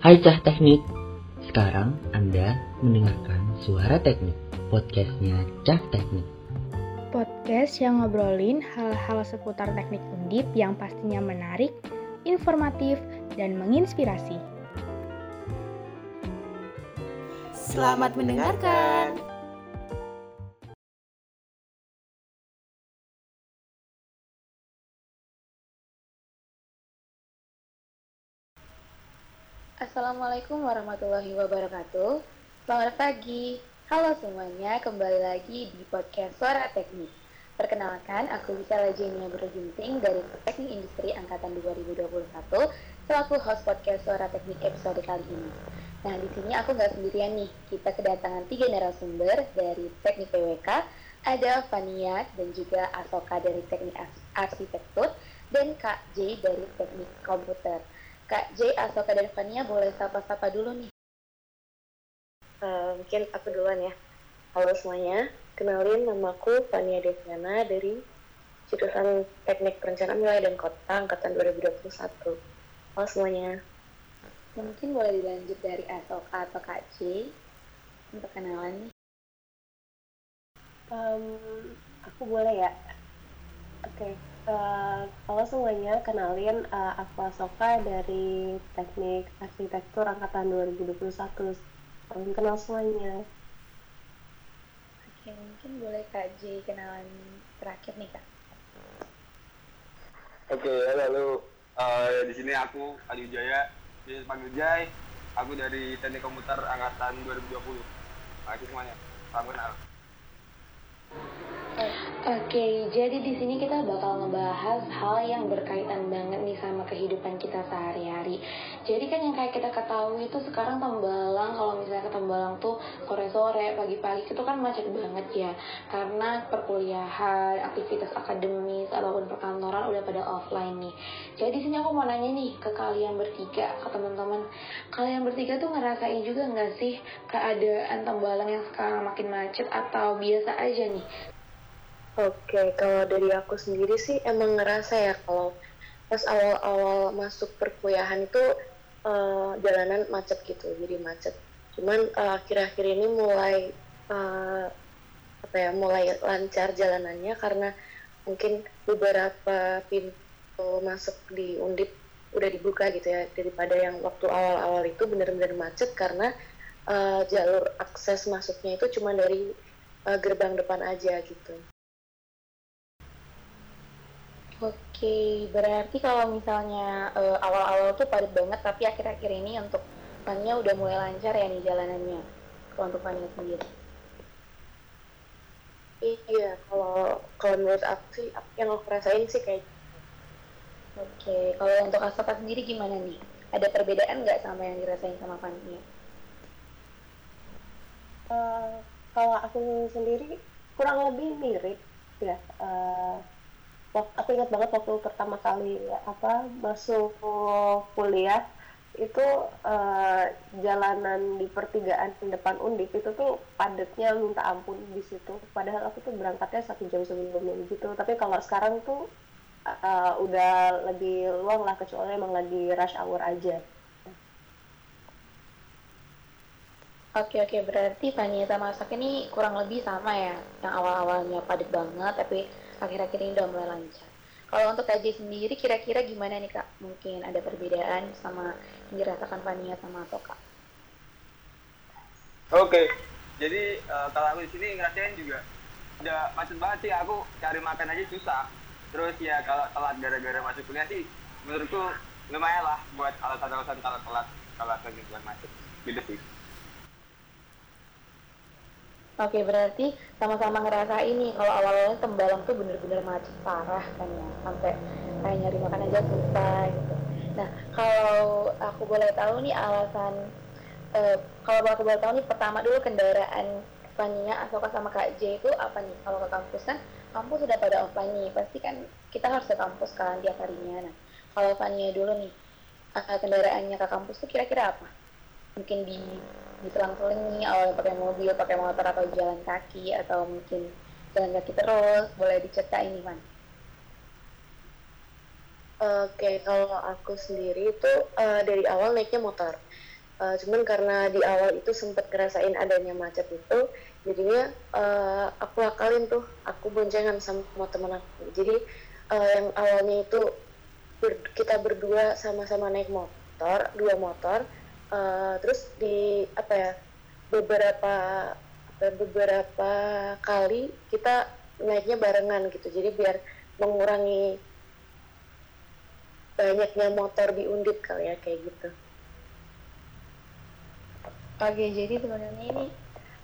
Hai Cah Teknik, sekarang Anda mendengarkan Suara Teknik, podcastnya Cah Teknik. Podcast yang ngobrolin hal-hal seputar teknik undip yang pastinya menarik, informatif, dan menginspirasi. Selamat mendengarkan. Assalamualaikum warahmatullahi wabarakatuh. Selamat pagi. Halo semuanya, kembali lagi di podcast Suara Teknik. Perkenalkan, aku bisa Lajenia Berjunting dari Teknik Industri Angkatan 2021 selaku host podcast Suara Teknik episode kali ini. Nah, di sini aku nggak sendirian nih. Kita kedatangan tiga narasumber dari Teknik PWK, ada Fania dan juga Asoka dari Teknik Arsitektur, dan Kak J dari Teknik Komputer. Kak J, Asoka, dan Fania boleh sapa-sapa dulu nih. Uh, mungkin aku duluan ya. Halo semuanya, kenalin namaku Fania Deviana dari jurusan Teknik Perencanaan Wilayah dan Kota Angkatan 2021. Halo semuanya. Mungkin boleh dilanjut dari Asoka atau Kak J untuk kenalan nih. Um, aku boleh ya? Oke. Okay. Uh, halo semuanya, kenalin uh, aku Asoka dari Teknik Arsitektur Angkatan 2021. Salam kenal semuanya. Oke, mungkin boleh Kak J kenalan terakhir nih Kak. Oke, halo. Uh, di sini aku Adi Wijaya, di panggil Jai. Aku dari Teknik Komputer Angkatan 2020. Makasih semuanya. Salam kenal. Oke, jadi di sini kita bakal ngebahas hal yang berkaitan banget nih sama kehidupan kita sehari-hari. Jadi kan yang kayak kita ketahui itu sekarang Tembalang, kalau misalnya ke Tembalang tuh sore-sore, pagi-pagi itu kan macet banget ya. Karena perkuliahan, aktivitas akademis, ataupun perkantoran udah pada offline nih. Jadi di sini aku mau nanya nih ke kalian bertiga, ke teman-teman. Kalian bertiga tuh ngerasain juga nggak sih keadaan Tembalang yang sekarang makin macet atau biasa aja nih? Oke, kalau dari aku sendiri sih emang ngerasa ya kalau pas awal-awal masuk perkuliahan itu uh, jalanan macet gitu, jadi macet. Cuman akhir-akhir uh, ini mulai uh, apa ya, mulai lancar jalanannya karena mungkin beberapa pintu masuk di Undip udah dibuka gitu ya daripada yang waktu awal-awal itu benar-benar macet karena uh, jalur akses masuknya itu cuma dari uh, gerbang depan aja gitu. Oke, berarti kalau misalnya uh, awal-awal tuh padat banget, tapi akhir-akhir ini untuk Fania udah mulai lancar ya nih jalanannya, kalau untuk Fania sendiri. Iya, kalau kalau menurut aku sih, yang aku rasain sih kayak. Oke, kalau untuk Asoka sendiri gimana nih? Ada perbedaan nggak sama yang dirasain sama Fania? Uh, kalau aku sendiri kurang lebih mirip ya. Uh, aku ingat banget waktu pertama kali apa masuk kuliah itu uh, jalanan di pertigaan depan undip itu tuh padatnya minta ampun di situ. Padahal aku tuh berangkatnya satu jam sebelumnya gitu. Tapi kalau sekarang tuh uh, udah lebih luang lah kecuali emang lagi rush hour aja. Oke oke. Berarti Fania sama Sak ini kurang lebih sama ya yang awal-awalnya padat banget tapi akhir-akhir ini udah mulai lancar. Kalau untuk KJ sendiri kira-kira gimana nih kak? Mungkin ada perbedaan sama yang dirasakan Fania sama Toka? Oke, jadi uh, kalau aku di sini ngerasain juga udah macet banget sih. Aku cari makan aja susah. Terus ya kalau telat gara-gara masuk kuliah sih, menurutku lumayan lah buat alasan-alasan kalau telat kalau lagi buat macet. Gitu sih. Oke, berarti sama-sama ngerasa ini kalau awal-awalnya Tembalang tuh bener-bener macet parah kan ya, sampai kayak nyari makan aja susah gitu. Nah, kalau aku boleh tahu nih alasan, uh, kalau aku boleh tahu nih pertama dulu kendaraan Fania atau sama Kak J itu apa nih? Kalau ke kampus kan, kampus sudah pada offline nih, pasti kan kita harus ke kampus kan tiap harinya. Nah, kalau Fania dulu nih, kendaraannya ke kampus tuh kira-kira apa? Mungkin di diselang-selingi awalnya pakai mobil, pakai motor atau jalan kaki atau mungkin jalan kaki terus, boleh diceritain nih, Man. Oke, kalau aku sendiri itu uh, dari awal naiknya motor. uh, cuman karena di awal itu sempat ngerasain adanya macet itu jadinya uh, aku akalin tuh aku boncengan sama teman aku jadi uh, yang awalnya itu ber, kita berdua sama-sama naik motor dua motor uh, terus di apa ya beberapa beberapa kali kita naiknya barengan gitu. Jadi biar mengurangi banyaknya motor di undip kali ya kayak gitu. Oke jadi sebenarnya ini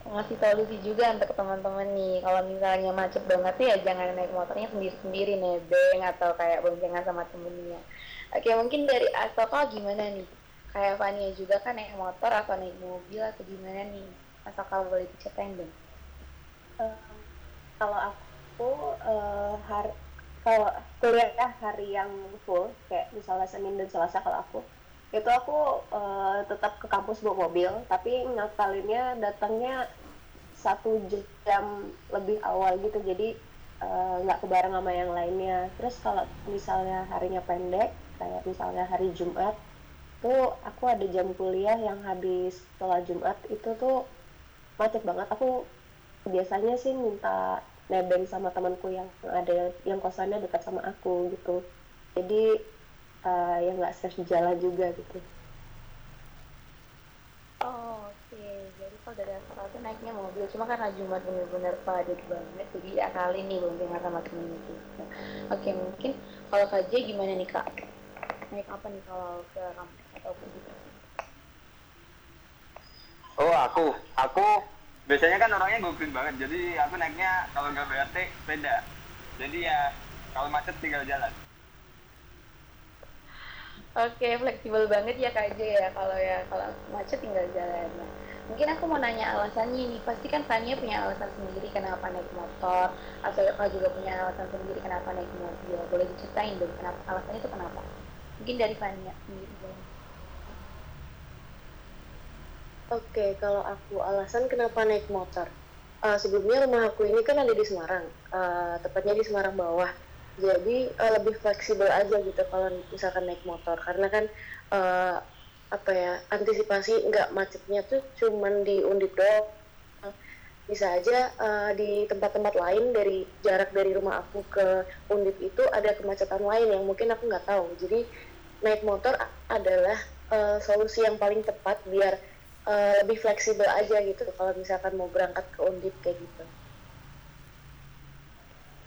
ngasih solusi juga untuk teman-teman nih. Kalau misalnya macet banget ya jangan naik motornya sendiri-sendiri nebeng atau kayak boncengan sama temennya. Oke mungkin dari Asoka gimana nih kayak Fania juga kan naik motor atau naik mobil atau gimana nih? Asoka boleh diceritain dong? Uh, kalau aku uh, hari kalau kuliah hari yang full kayak misalnya Senin dan Selasa kalau aku itu aku uh, tetap ke kampus bawa mobil tapi ngakalinnya datangnya satu jam lebih awal gitu jadi nggak uh, kebareng sama yang lainnya. Terus kalau misalnya harinya pendek kayak misalnya hari Jumat tuh aku ada jam kuliah yang habis setelah Jumat itu tuh macet banget. Aku biasanya sih minta nebeng sama temanku yang ada yang kosannya dekat sama aku gitu. Jadi uh, yang nggak safe jalan juga gitu. Oh oke. Okay. jadi kalau dari asal tuh naiknya mobil. Cuma karena Jumat bener-bener padat banget jadi ya kali nih belum dengar sama temen itu. Oke okay, mungkin kalau KJ gimana nih kak naik apa nih kalau ke kampus atau gitu oh aku aku biasanya kan orangnya go banget jadi aku naiknya kalau nggak BRT sepeda jadi ya kalau macet tinggal jalan Oke, fleksibel banget ya Kak J ya kalau ya kalau macet tinggal jalan. Nah, mungkin aku mau nanya alasannya ini. Pasti kan Fania punya alasan sendiri kenapa naik motor, atau Kak juga punya alasan sendiri kenapa naik mobil. Boleh diceritain dong kenapa alasannya itu kenapa? Mungkin dari Fania sendiri. Oke, kalau aku alasan kenapa naik motor. Uh, sebelumnya rumah aku ini kan ada di Semarang, uh, tepatnya di Semarang bawah jadi uh, lebih fleksibel aja gitu kalau misalkan naik motor karena kan uh, apa ya antisipasi nggak macetnya tuh cuman di undip doang bisa aja uh, di tempat-tempat lain dari jarak dari rumah aku ke undip itu ada kemacetan lain yang mungkin aku nggak tahu. Jadi naik motor adalah uh, solusi yang paling tepat biar uh, lebih fleksibel aja gitu kalau misalkan mau berangkat ke undip kayak gitu.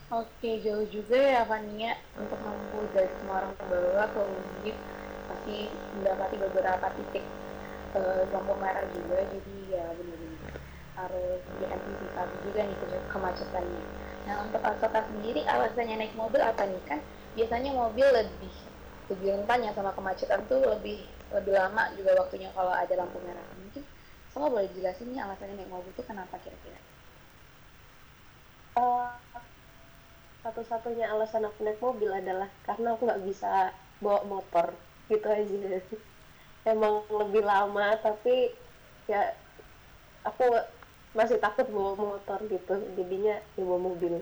Oke, jauh juga ya Fania untuk menempuh dari Semarang ke bawah ke Undip pasti mendapati beberapa titik uh, lampu merah juga jadi ya benar-benar harus diantisipasi juga nih kemacetannya. Nah untuk Asoka sendiri alasannya naik mobil apa nih kan biasanya mobil lebih lebih rentan ya sama kemacetan tuh lebih lebih lama juga waktunya kalau ada lampu merah. Mungkin sama boleh jelasin nih alasannya naik mobil tuh kenapa kira-kira? Uh, satu-satunya alasan aku naik mobil adalah karena aku nggak bisa bawa motor gitu aja emang lebih lama tapi ya aku masih takut bawa motor gitu jadinya ya bawa mobil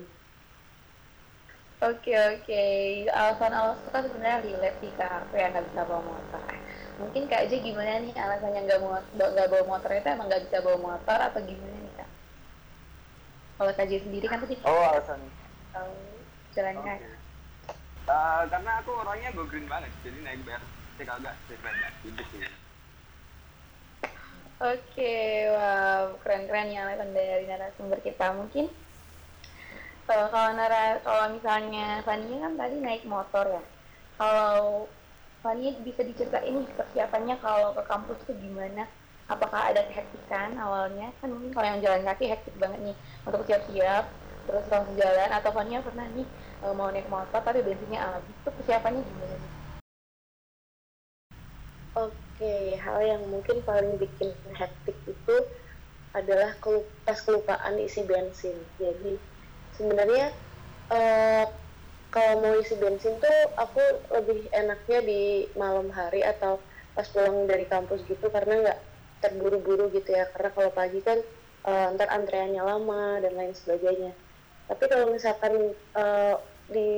Oke oke, alasan alasan kan sebenarnya relate sih kak aku yang nggak bisa bawa motor. Mungkin kak aja gimana nih alasannya nggak mau nggak bawa motor itu emang nggak bisa bawa motor atau gimana nih kak? Kalau kak sendiri kan tadi. Oh alasan jalan okay. kaki uh, karena aku orangnya go green banget jadi naik BRT kagak sepeda gitu sih Oke, wow, keren-keren ya dari narasumber kita. Mungkin uh, kalau nara kalau misalnya Fania kan tadi naik motor ya. Kalau Fania bisa diceritain persiapannya kalau ke kampus itu gimana? Apakah ada kehektikan awalnya? Kan mungkin kalau yang jalan kaki hektik banget nih untuk siap-siap terus langsung jalan atau Fania pernah nih uh, mau naik motor tapi bensinnya habis itu persiapannya gimana nih? Oke, hal yang mungkin paling bikin hektik itu adalah pas kelupaan isi bensin. Jadi sebenarnya uh, kalau mau isi bensin tuh aku lebih enaknya di malam hari atau pas pulang dari kampus gitu karena nggak terburu-buru gitu ya. Karena kalau pagi kan uh, ntar antreannya lama dan lain sebagainya tapi kalau misalkan uh, di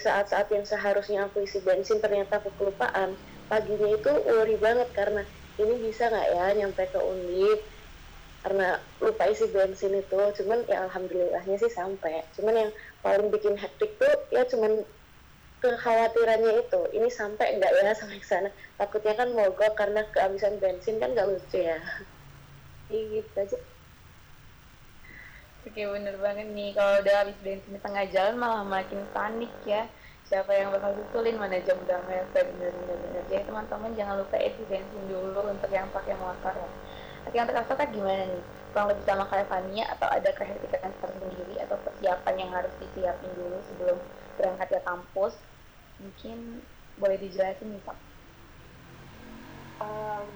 saat-saat yang seharusnya aku isi bensin ternyata aku kelupaan paginya itu worry banget karena ini bisa nggak ya nyampe ke Undip karena lupa isi bensin itu cuman ya alhamdulillahnya sih sampai. Cuman yang paling bikin hektik tuh ya cuman kekhawatirannya itu ini sampai enggak ya sampai sana? Takutnya kan mogok karena kehabisan bensin kan nggak lucu ya. Gitu aja. Oke bener banget nih. Kalau udah habis bensin di tengah jalan malah makin panik ya siapa yang bakal susulin mana jam udah mepet bener-bener bener. Jadi teman-teman jangan lupa isi bensin dulu untuk yang pakai motor ya. Oke untuk kakak gimana nih? Kurang lebih sama Fania atau ada kehektikan tersendiri atau persiapan yang harus disiapin dulu sebelum berangkat ke kampus? Mungkin boleh dijelasin nih Pak. Um,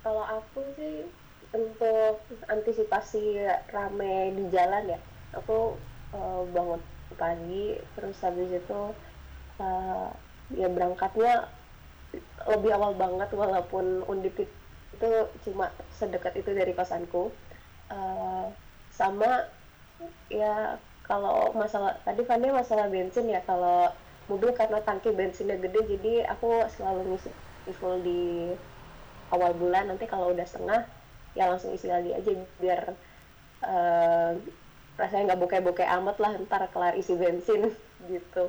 kalau aku sih untuk antisipasi rame di jalan ya aku uh, bangun pagi terus habis itu uh, ya berangkatnya lebih awal banget walaupun undip itu cuma sedekat itu dari kosanku. Uh, sama ya kalau masalah tadi Fandi masalah bensin ya kalau mobil karena tangki bensinnya gede jadi aku selalu ngisi full di awal bulan nanti kalau udah setengah ya langsung isi lagi aja biar uh, rasanya nggak bokeh-bokeh amat lah ntar kelar isi bensin gitu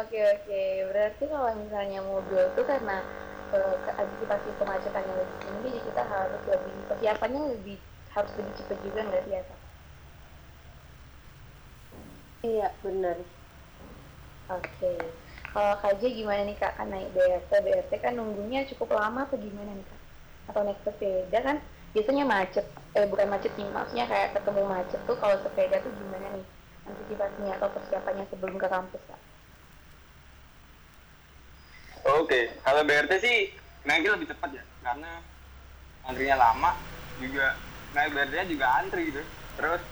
Oke oke, berarti kalau misalnya mobil itu karena uh, antisipasi kemacetan yang lebih tinggi, jadi kita harus lebih persiapannya lebih harus lebih cepat juga nggak biasa? Iya benar. Oke, kalau KJ gimana nih kak? Kan naik BRT, BRT kan nunggunya cukup lama atau gimana nih kak? atau naik sepeda kan biasanya macet eh bukan macet sih maksudnya kayak ketemu macet tuh kalau sepeda tuh gimana nih antisipasinya atau persiapannya sebelum ke kampus kak? Oke, kalau BRT sih naiknya lebih cepat ya, karena antrinya lama, juga naik BRT-nya juga antri gitu. Terus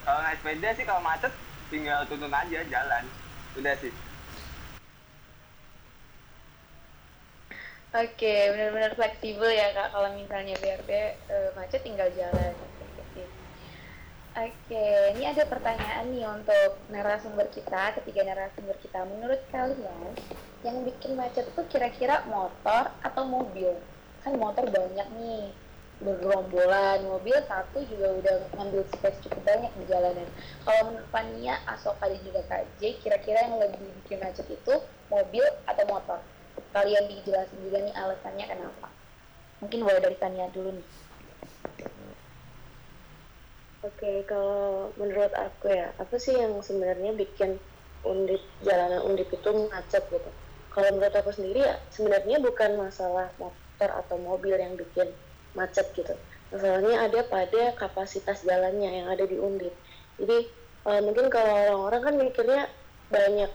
kalau naik sepeda sih kalau macet tinggal tuntun aja jalan, udah sih. Oke, benar-benar fleksibel ya kak. Kalau misalnya BRT uh, eh, macet tinggal jalan. Oke, ini ada pertanyaan nih untuk narasumber kita, ketiga narasumber kita. Menurut kalian, yang bikin macet itu kira-kira motor atau mobil? Kan motor banyak nih, bergerombolan, mobil satu juga udah ngambil space cukup banyak di jalanan. Kalau menurut Fania, Asoka dan juga Kak J, kira-kira yang lebih bikin macet itu mobil atau motor? Kalian dijelasin juga nih alasannya kenapa mungkin boleh dari Tania dulu nih Oke, kalau menurut aku ya, apa sih yang sebenarnya bikin undip jalanan undip itu macet gitu? Kalau menurut aku sendiri ya, sebenarnya bukan masalah motor atau mobil yang bikin macet gitu. Masalahnya ada pada kapasitas jalannya yang ada di undip. Jadi uh, mungkin kalau orang-orang kan mikirnya banyak,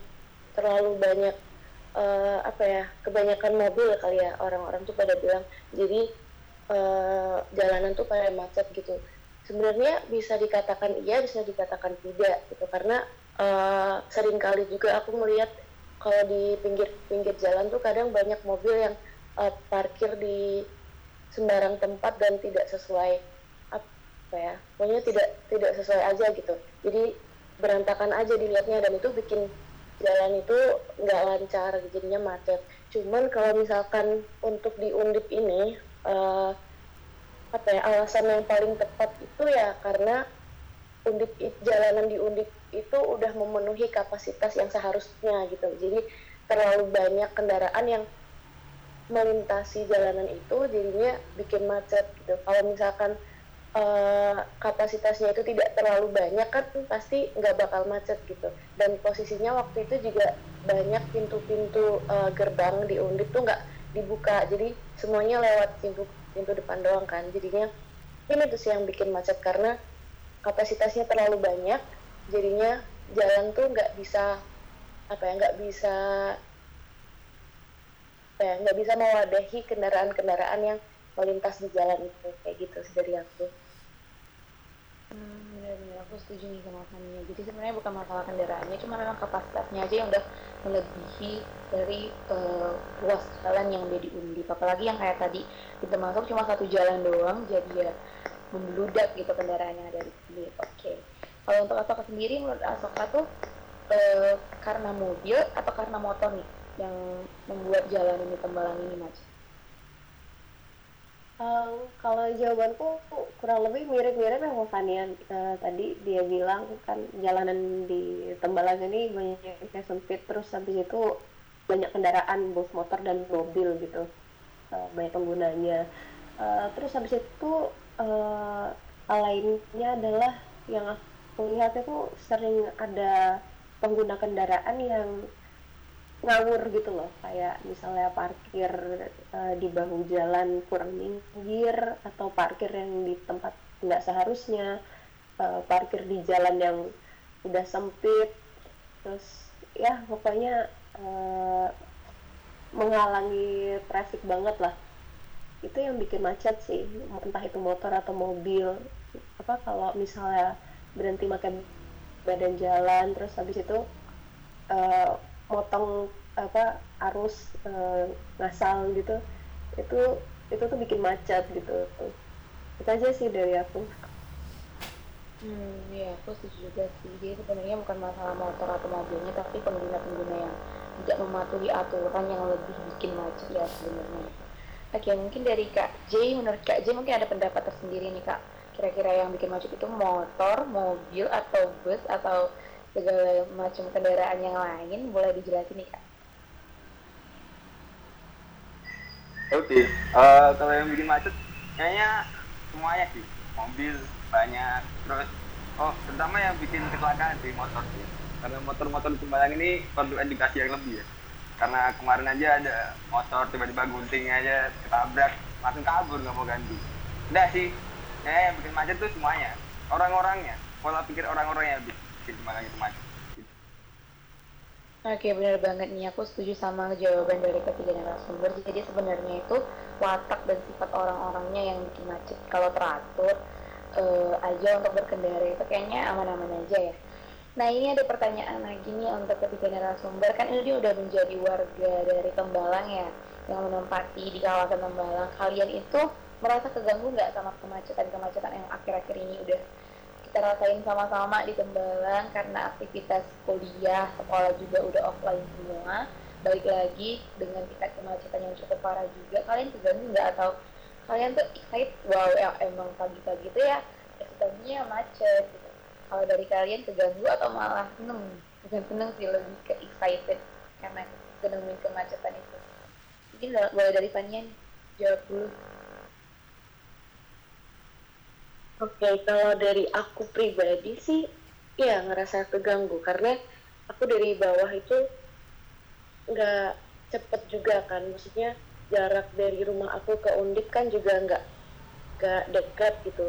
terlalu banyak uh, apa ya kebanyakan mobil kali ya orang-orang tuh pada bilang jadi uh, jalanan tuh pada macet gitu. Sebenarnya bisa dikatakan iya bisa dikatakan tidak gitu. Karena uh, sering kali juga aku melihat kalau di pinggir-pinggir jalan tuh kadang banyak mobil yang uh, parkir di sembarang tempat dan tidak sesuai apa ya pokoknya tidak tidak sesuai aja gitu. Jadi berantakan aja dilihatnya dan itu bikin jalan itu nggak lancar jadinya macet. Cuman kalau misalkan untuk di undip ini uh, apa ya alasan yang paling tepat itu ya karena undip jalanan di undip itu udah memenuhi kapasitas yang seharusnya gitu. Jadi terlalu banyak kendaraan yang melintasi jalanan itu jadinya bikin macet gitu. Kalau misalkan uh, kapasitasnya itu tidak terlalu banyak kan pasti nggak bakal macet gitu. Dan posisinya waktu itu juga banyak pintu-pintu uh, gerbang di undip tuh nggak dibuka. Jadi semuanya lewat pintu pintu depan doang kan. Jadinya ini tuh sih yang bikin macet karena kapasitasnya terlalu banyak jadinya jalan tuh nggak bisa apa ya nggak bisa apa ya nggak bisa mewadahi kendaraan-kendaraan yang melintas di jalan itu. Kayak gitu sih dari aku. Hmm, benar-benar aku setuju nih sama Fania. Jadi sebenarnya bukan masalah kendaraannya, cuma memang kapasitasnya aja yang udah melebihi dari uh, ruas jalan yang udah diundi. Apalagi yang kayak tadi kita masuk cuma satu jalan doang, jadi ya membludak gitu kendaraan yang ada di sini. Oke. Okay. Kalau untuk Asoka sendiri, menurut Asoka tuh uh, karena mobil atau karena motor nih yang membuat jalan ini tembalang ini macet? Um, kalau jawabanku kurang lebih mirip-mirip yang Fanian uh, tadi dia bilang kan jalanan di Tembalang ini banyak yang sempit terus habis itu banyak kendaraan bus motor dan mobil gitu uh, banyak penggunanya. Uh, terus habis itu uh, lainnya adalah yang aku lihat itu sering ada pengguna kendaraan yang ngawur gitu loh. Kayak misalnya parkir uh, di bahu jalan kurang minggir atau parkir yang di tempat nggak seharusnya uh, parkir di jalan yang udah sempit. Terus ya pokoknya uh, menghalangi traffic banget lah. Itu yang bikin macet sih. Entah itu motor atau mobil. Apa kalau misalnya berhenti makan badan jalan terus habis itu uh, motong apa arus e, ngasal gitu itu itu tuh bikin macet gitu. Itu aja sih dari aku. Hmm ya aku setuju juga sih. Jadi sebenarnya bukan masalah motor atau mobilnya tapi pengguna-pengguna yang tidak mematuhi aturan yang lebih bikin macet ya sebenarnya. Oke mungkin dari kak J menurut kak J mungkin ada pendapat tersendiri nih kak. Kira-kira yang bikin macet itu motor mobil atau bus atau segala macam kendaraan yang lain boleh dijelasin nih kak? Oke okay. uh, eh, kalau yang bikin macet kayaknya semuanya sih. Mobil banyak terus oh terutama yang bikin kecelakaan sih motor sih. Karena motor-motor di Sembalang ini perlu edukasi yang lebih ya. Karena kemarin aja ada motor tiba-tiba gunting aja ketabrak langsung kabur nggak mau ganti. Udah sih ya yang bikin macet tuh semuanya. Orang-orangnya pola pikir orang-orang yang bikin bikin Malang itu macet. Oke benar banget nih. Aku setuju sama jawaban dari ketiga narasumber. Jadi sebenarnya itu watak dan sifat orang-orangnya yang bikin macet. Kalau teratur uh, aja untuk berkendara itu kayaknya aman-aman aja ya. Nah ini ada pertanyaan lagi nih untuk ketiga narasumber. Kan ini udah menjadi warga dari Tembalang ya yang menempati di kawasan Tembalang. Kalian itu merasa keganggu nggak sama kemacetan-kemacetan yang akhir-akhir ini udah kita sama-sama di Tembalang karena aktivitas kuliah, sekolah juga udah offline semua. Balik lagi dengan tingkat kemacetan yang cukup parah juga. Kalian terganggu nggak atau kalian tuh excited? Wow, ya emang pagi-pagi itu ya eksitasinya macet. Gitu. Kalau dari kalian terganggu atau malah seneng? Bukan seneng sih, lebih ke excited karena nemuin kemacetan itu. Mungkin boleh dari Fania jawab dulu. Oke, kalau dari aku pribadi sih, ya ngerasa keganggu. Karena aku dari bawah itu nggak cepet juga kan, maksudnya jarak dari rumah aku ke Undip kan juga nggak nggak dekat gitu.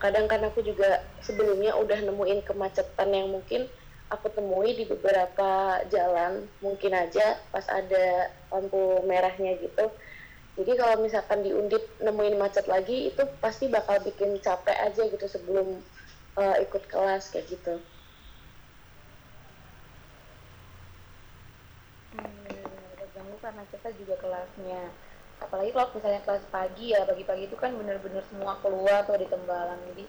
Kadang kan aku juga sebelumnya udah nemuin kemacetan yang mungkin aku temui di beberapa jalan, mungkin aja pas ada lampu merahnya gitu jadi kalau misalkan di Undip nemuin macet lagi itu pasti bakal bikin capek aja gitu sebelum uh, ikut kelas kayak gitu. Hmm, karena kita juga kelasnya apalagi kalau misalnya kelas pagi ya pagi-pagi itu kan bener-bener semua keluar tuh di tembalang jadi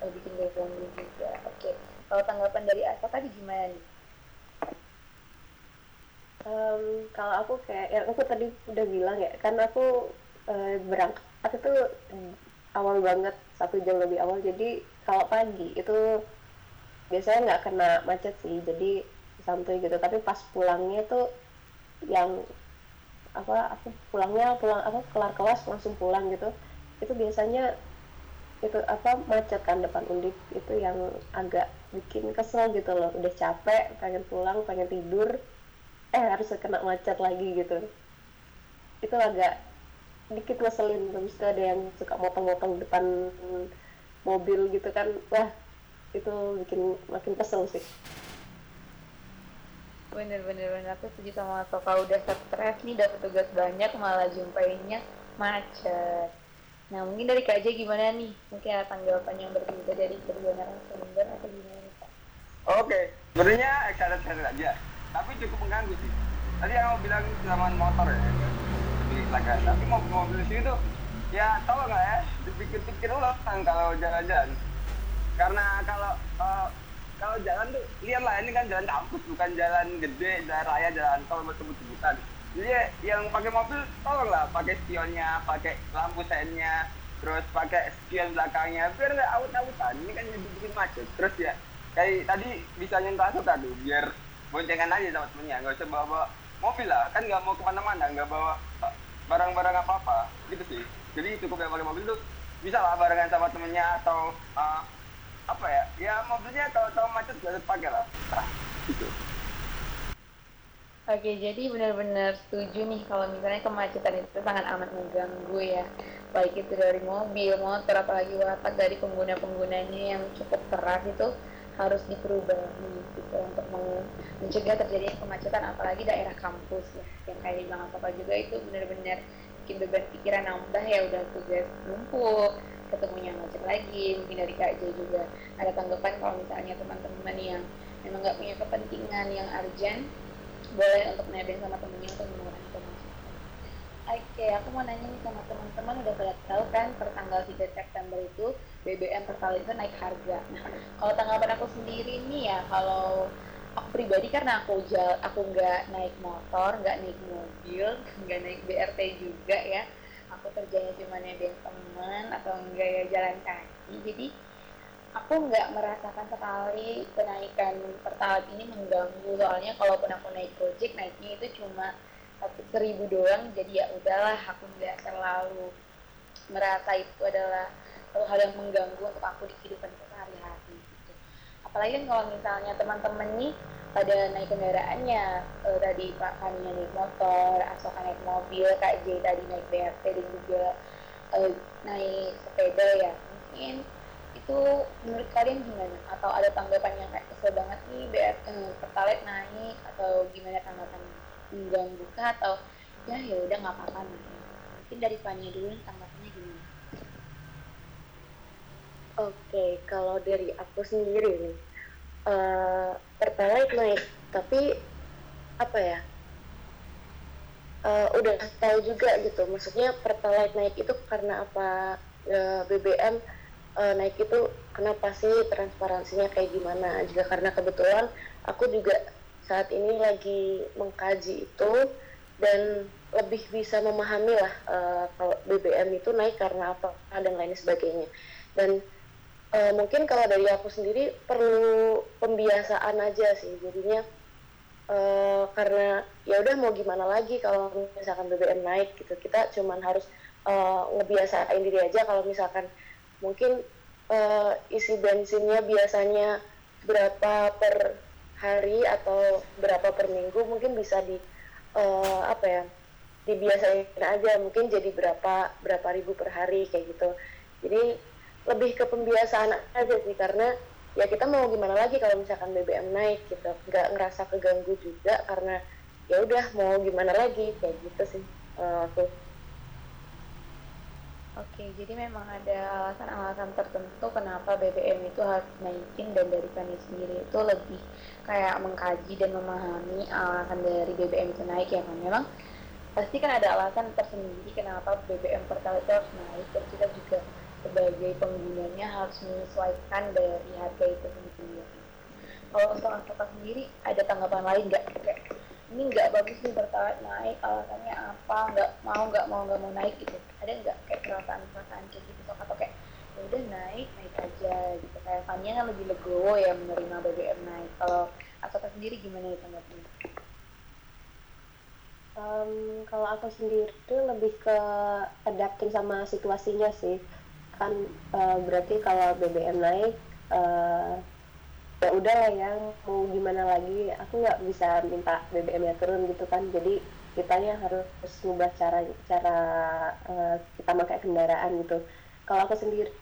uh, bikin ganggu juga. Oke kalau tanggapan dari Asa tadi gimana nih um, kalau aku kayak yang aku tadi udah bilang ya kan aku uh, berangkat itu awal banget satu jam lebih awal. Jadi kalau pagi itu biasanya nggak kena macet sih jadi santuy gitu. Tapi pas pulangnya tuh yang apa aku pulangnya pulang apa kelar kelas langsung pulang gitu. Itu biasanya itu apa macet kan depan undip. Itu yang agak bikin kesel gitu loh. Udah capek pengen pulang pengen tidur eh harus kena macet lagi gitu. Itu agak dikit ngeselin terus ada yang suka motong-motong depan mobil gitu kan. Wah itu bikin makin kesel sih. Bener bener bener. Aku setuju sama Soka udah stres nih dapat tugas banyak malah jumpainnya macet. Nah mungkin dari Kak gimana nih? Mungkin ada tanggapan yang berbeda dari kedua narasumber atau gimana oke okay. sebenarnya excited aja tapi cukup mengganggu sih. Tadi yang mau bilang zaman motor ya di kecelakaan tapi mobil-mobil sini tuh ya tau nggak ya? Dipikir-pikir ulang kalau jalan-jalan. Karena kalau uh, kalau jalan tuh lihatlah ini kan jalan kampus bukan jalan gede jalan raya jalan tol betul-betul jadi yang pakai mobil tolonglah pakai spionnya pakai lampu sennya terus pakai spion belakangnya. Biar nggak awut-awutan ini kan jadi bikin macet. Terus ya kayak tadi bisa nyentuh tadi biar boncengan aja sama temennya nggak usah bawa, bawa mobil lah. Kan nggak mau ke mana-mana nggak bawa barang-barang apa-apa. Gitu sih. Jadi cukup yang pakai mobil tuh bisa lah barengan sama temennya atau uh, apa ya? Ya mobilnya kalau tahu macet gak pakai lah. Nah, gitu. Oke, jadi benar-benar setuju nih kalau misalnya kemacetan itu sangat amat mengganggu ya. Baik itu dari mobil, motor, apalagi watak dari pengguna-penggunanya yang cukup keras itu harus diperubahi gitu untuk mencegah terjadinya kemacetan apalagi daerah kampus ya. Yang kayak bilang apa juga itu benar-benar bikin beban pikiran nambah ya udah tugas numpuk ketemunya macet lagi mungkin dari Kak J juga ada tanggapan kalau misalnya teman-teman yang memang nggak punya kepentingan yang urgent boleh untuk nebeng sama temennya untuk mengurangi kemacetan. Oke, aku mau nanya nih sama teman-teman udah pada tahu kan per tanggal 3 September itu BBM Pertalite itu naik harga. Nah, kalau tanggapan aku sendiri nih ya, kalau aku pribadi karena aku jal, aku nggak naik motor, nggak naik mobil, nggak naik BRT juga ya. Aku kerjanya cuma nebeng teman atau enggak ya jalan kaki. Jadi aku nggak merasakan sekali kenaikan pertalite ini mengganggu soalnya kalaupun aku naik gojek naiknya itu cuma satu seribu doang jadi ya udahlah aku nggak terlalu merasa itu adalah satu hal yang mengganggu untuk aku di kehidupan sehari-hari gitu. apalagi kan kalau misalnya teman-teman nih pada naik kendaraannya uh, tadi Pak Fania naik motor, Asoka naik mobil, Kak J tadi naik BRT dan juga uh, naik sepeda ya mungkin itu menurut kalian gimana? Atau ada tanggapan yang kayak kesel banget nih BR eh, pertalite naik atau gimana tanggapan? Mengganggu kah? Atau ya ya udah nggak apa-apa nih? Mungkin dari Fania dulu tanggapannya gimana Oke, kalau dari aku sendiri nih, uh, pertalite naik, tapi apa ya? Uh, udah tahu juga gitu, maksudnya pertalite naik itu karena apa? Uh, BBM uh, naik itu kenapa sih transparansinya kayak gimana juga karena kebetulan aku juga saat ini lagi mengkaji itu dan lebih bisa memahami lah uh, kalau BBM itu naik karena apa dan lain sebagainya dan uh, mungkin kalau dari aku sendiri perlu pembiasaan aja sih. Jadinya uh, karena ya udah mau gimana lagi kalau misalkan BBM naik gitu. Kita cuman harus uh, ngebiasain diri aja kalau misalkan mungkin uh, isi bensinnya biasanya berapa per hari atau berapa per minggu mungkin bisa di uh, apa ya dibiasain aja. Mungkin jadi berapa berapa ribu per hari kayak gitu. Jadi lebih ke pembiasaan aja sih karena ya kita mau gimana lagi kalau misalkan BBM naik gitu. Nggak ngerasa keganggu juga karena ya udah mau gimana lagi? Kayak gitu sih uh, aku. Oke, jadi memang ada alasan-alasan tertentu kenapa BBM itu harus naikin dan dari kami sendiri itu lebih kayak mengkaji dan memahami alasan dari BBM itu naik ya kan. Memang pasti kan ada alasan tersendiri kenapa BBM Pertalite harus naik dan kita juga sebagai penggunanya harus menyesuaikan dari harga itu sendiri. Kalau untuk Asoka sendiri ada tanggapan lain nggak? ini nggak bagus nih bertahan naik alasannya apa nggak mau nggak mau nggak mau naik gitu ada nggak kayak perasaan perasaan kayak gitu atau kayak ya udah naik naik aja gitu kayak Fania kan lebih legowo ya menerima BBM naik kalau Asoka sendiri gimana ya tanggapnya? Um, kalau aku sendiri tuh lebih ke adapting sama situasinya sih kan uh, berarti kalau BBM naik uh, ya udah lah ya mau gimana lagi aku nggak bisa minta BBM nya turun gitu kan. Jadi kitanya harus ngubah cara cara uh, kita pakai kendaraan gitu. Kalau aku sendiri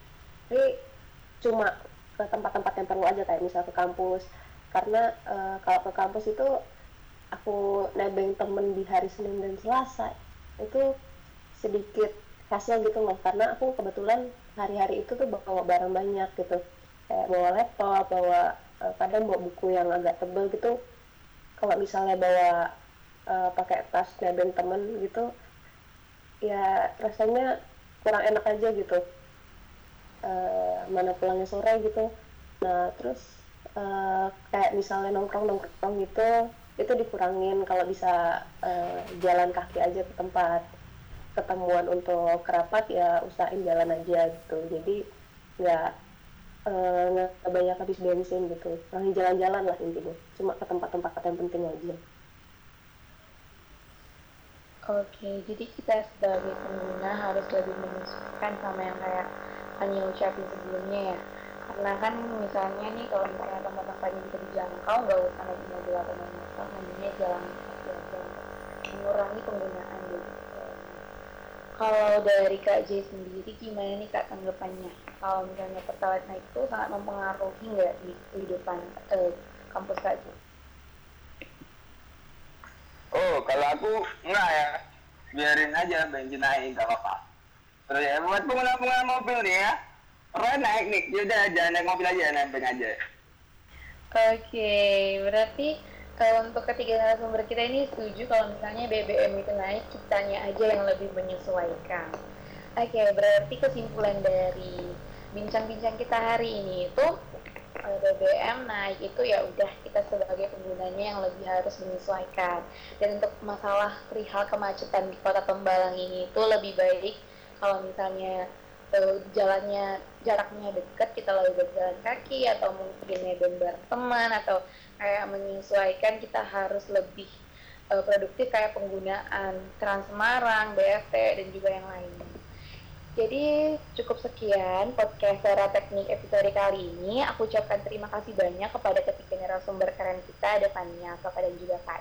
cuma ke tempat-tempat yang perlu aja kayak misal ke kampus. Karena uh, kalau ke kampus itu aku nebeng temen di hari Senin dan Selasa itu sedikit khasnya gitu loh. Karena aku kebetulan hari-hari itu tuh bawa barang banyak gitu. Kayak bawa laptop bawa uh, kadang bawa buku yang agak tebel gitu. Kalau misalnya bawa uh, pakai tas nebeng temen gitu ya rasanya kurang enak aja gitu. Uh, mana pulangnya sore gitu. Nah terus uh, kayak misalnya nongkrong nongkrong gitu itu dikurangin kalau bisa uh, jalan kaki aja ke tempat ketemuan untuk kerapat ya usahain jalan aja gitu. Jadi nggak uh, nggak banyak habis bensin gitu. Kurangin jalan-jalan lah intinya. Cuma ke tempat-tempat yang penting aja. Oke, jadi kita sebagai pengguna harus lebih menyesuaikan sama yang kayak hanya ucapin sebelumnya ya. Karena kan misalnya nih kalau misalnya tempat-tempatnya bisa dijangkau, nggak usah naik mobil atau motor, hanya jalan kaki aja mengurangi penggunaan. Kalau dari Kak J sendiri gimana nih Kak tanggapannya? Kalau misalnya pertalite naik itu sangat mempengaruhi nggak di kehidupan eh, kampus Kak J? Oh, kalau aku enggak ya. Biarin aja bensin naik enggak apa-apa. Terus ya buat pengguna-pengguna mobil nih ya. Pokoknya naik nih, yaudah jangan naik mobil aja, naik aja. Oke, berarti kalau untuk ketiga narasumber kita ini setuju kalau misalnya BBM itu naik, kitanya aja yang lebih menyesuaikan. Oke, berarti kesimpulan dari bincang-bincang kita hari ini itu BBM naik itu ya udah kita sebagai penggunanya yang lebih harus menyesuaikan. Dan untuk masalah perihal kemacetan di kota Tembalang ini itu lebih baik kalau misalnya uh, jalannya jaraknya dekat kita lebih berjalan kaki atau mungkin bareng teman atau kayak menyesuaikan kita harus lebih uh, produktif kayak penggunaan Trans Semarang, BRT dan juga yang lainnya. Jadi cukup sekian podcast secara teknik episode kali ini. Aku ucapkan terima kasih banyak kepada ketiga narasumber keren kita, ada Fania, Soka, dan juga Kak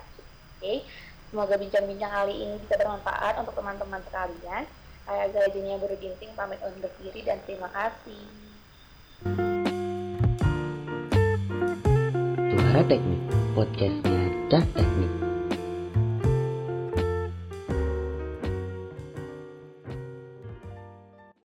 Oke, semoga bincang-bincang kali ini bisa bermanfaat untuk teman-teman sekalian. Saya Azra Jenia Beruginting pamit undur diri dan terima kasih. Suara Teknik, podcastnya Cah Teknik.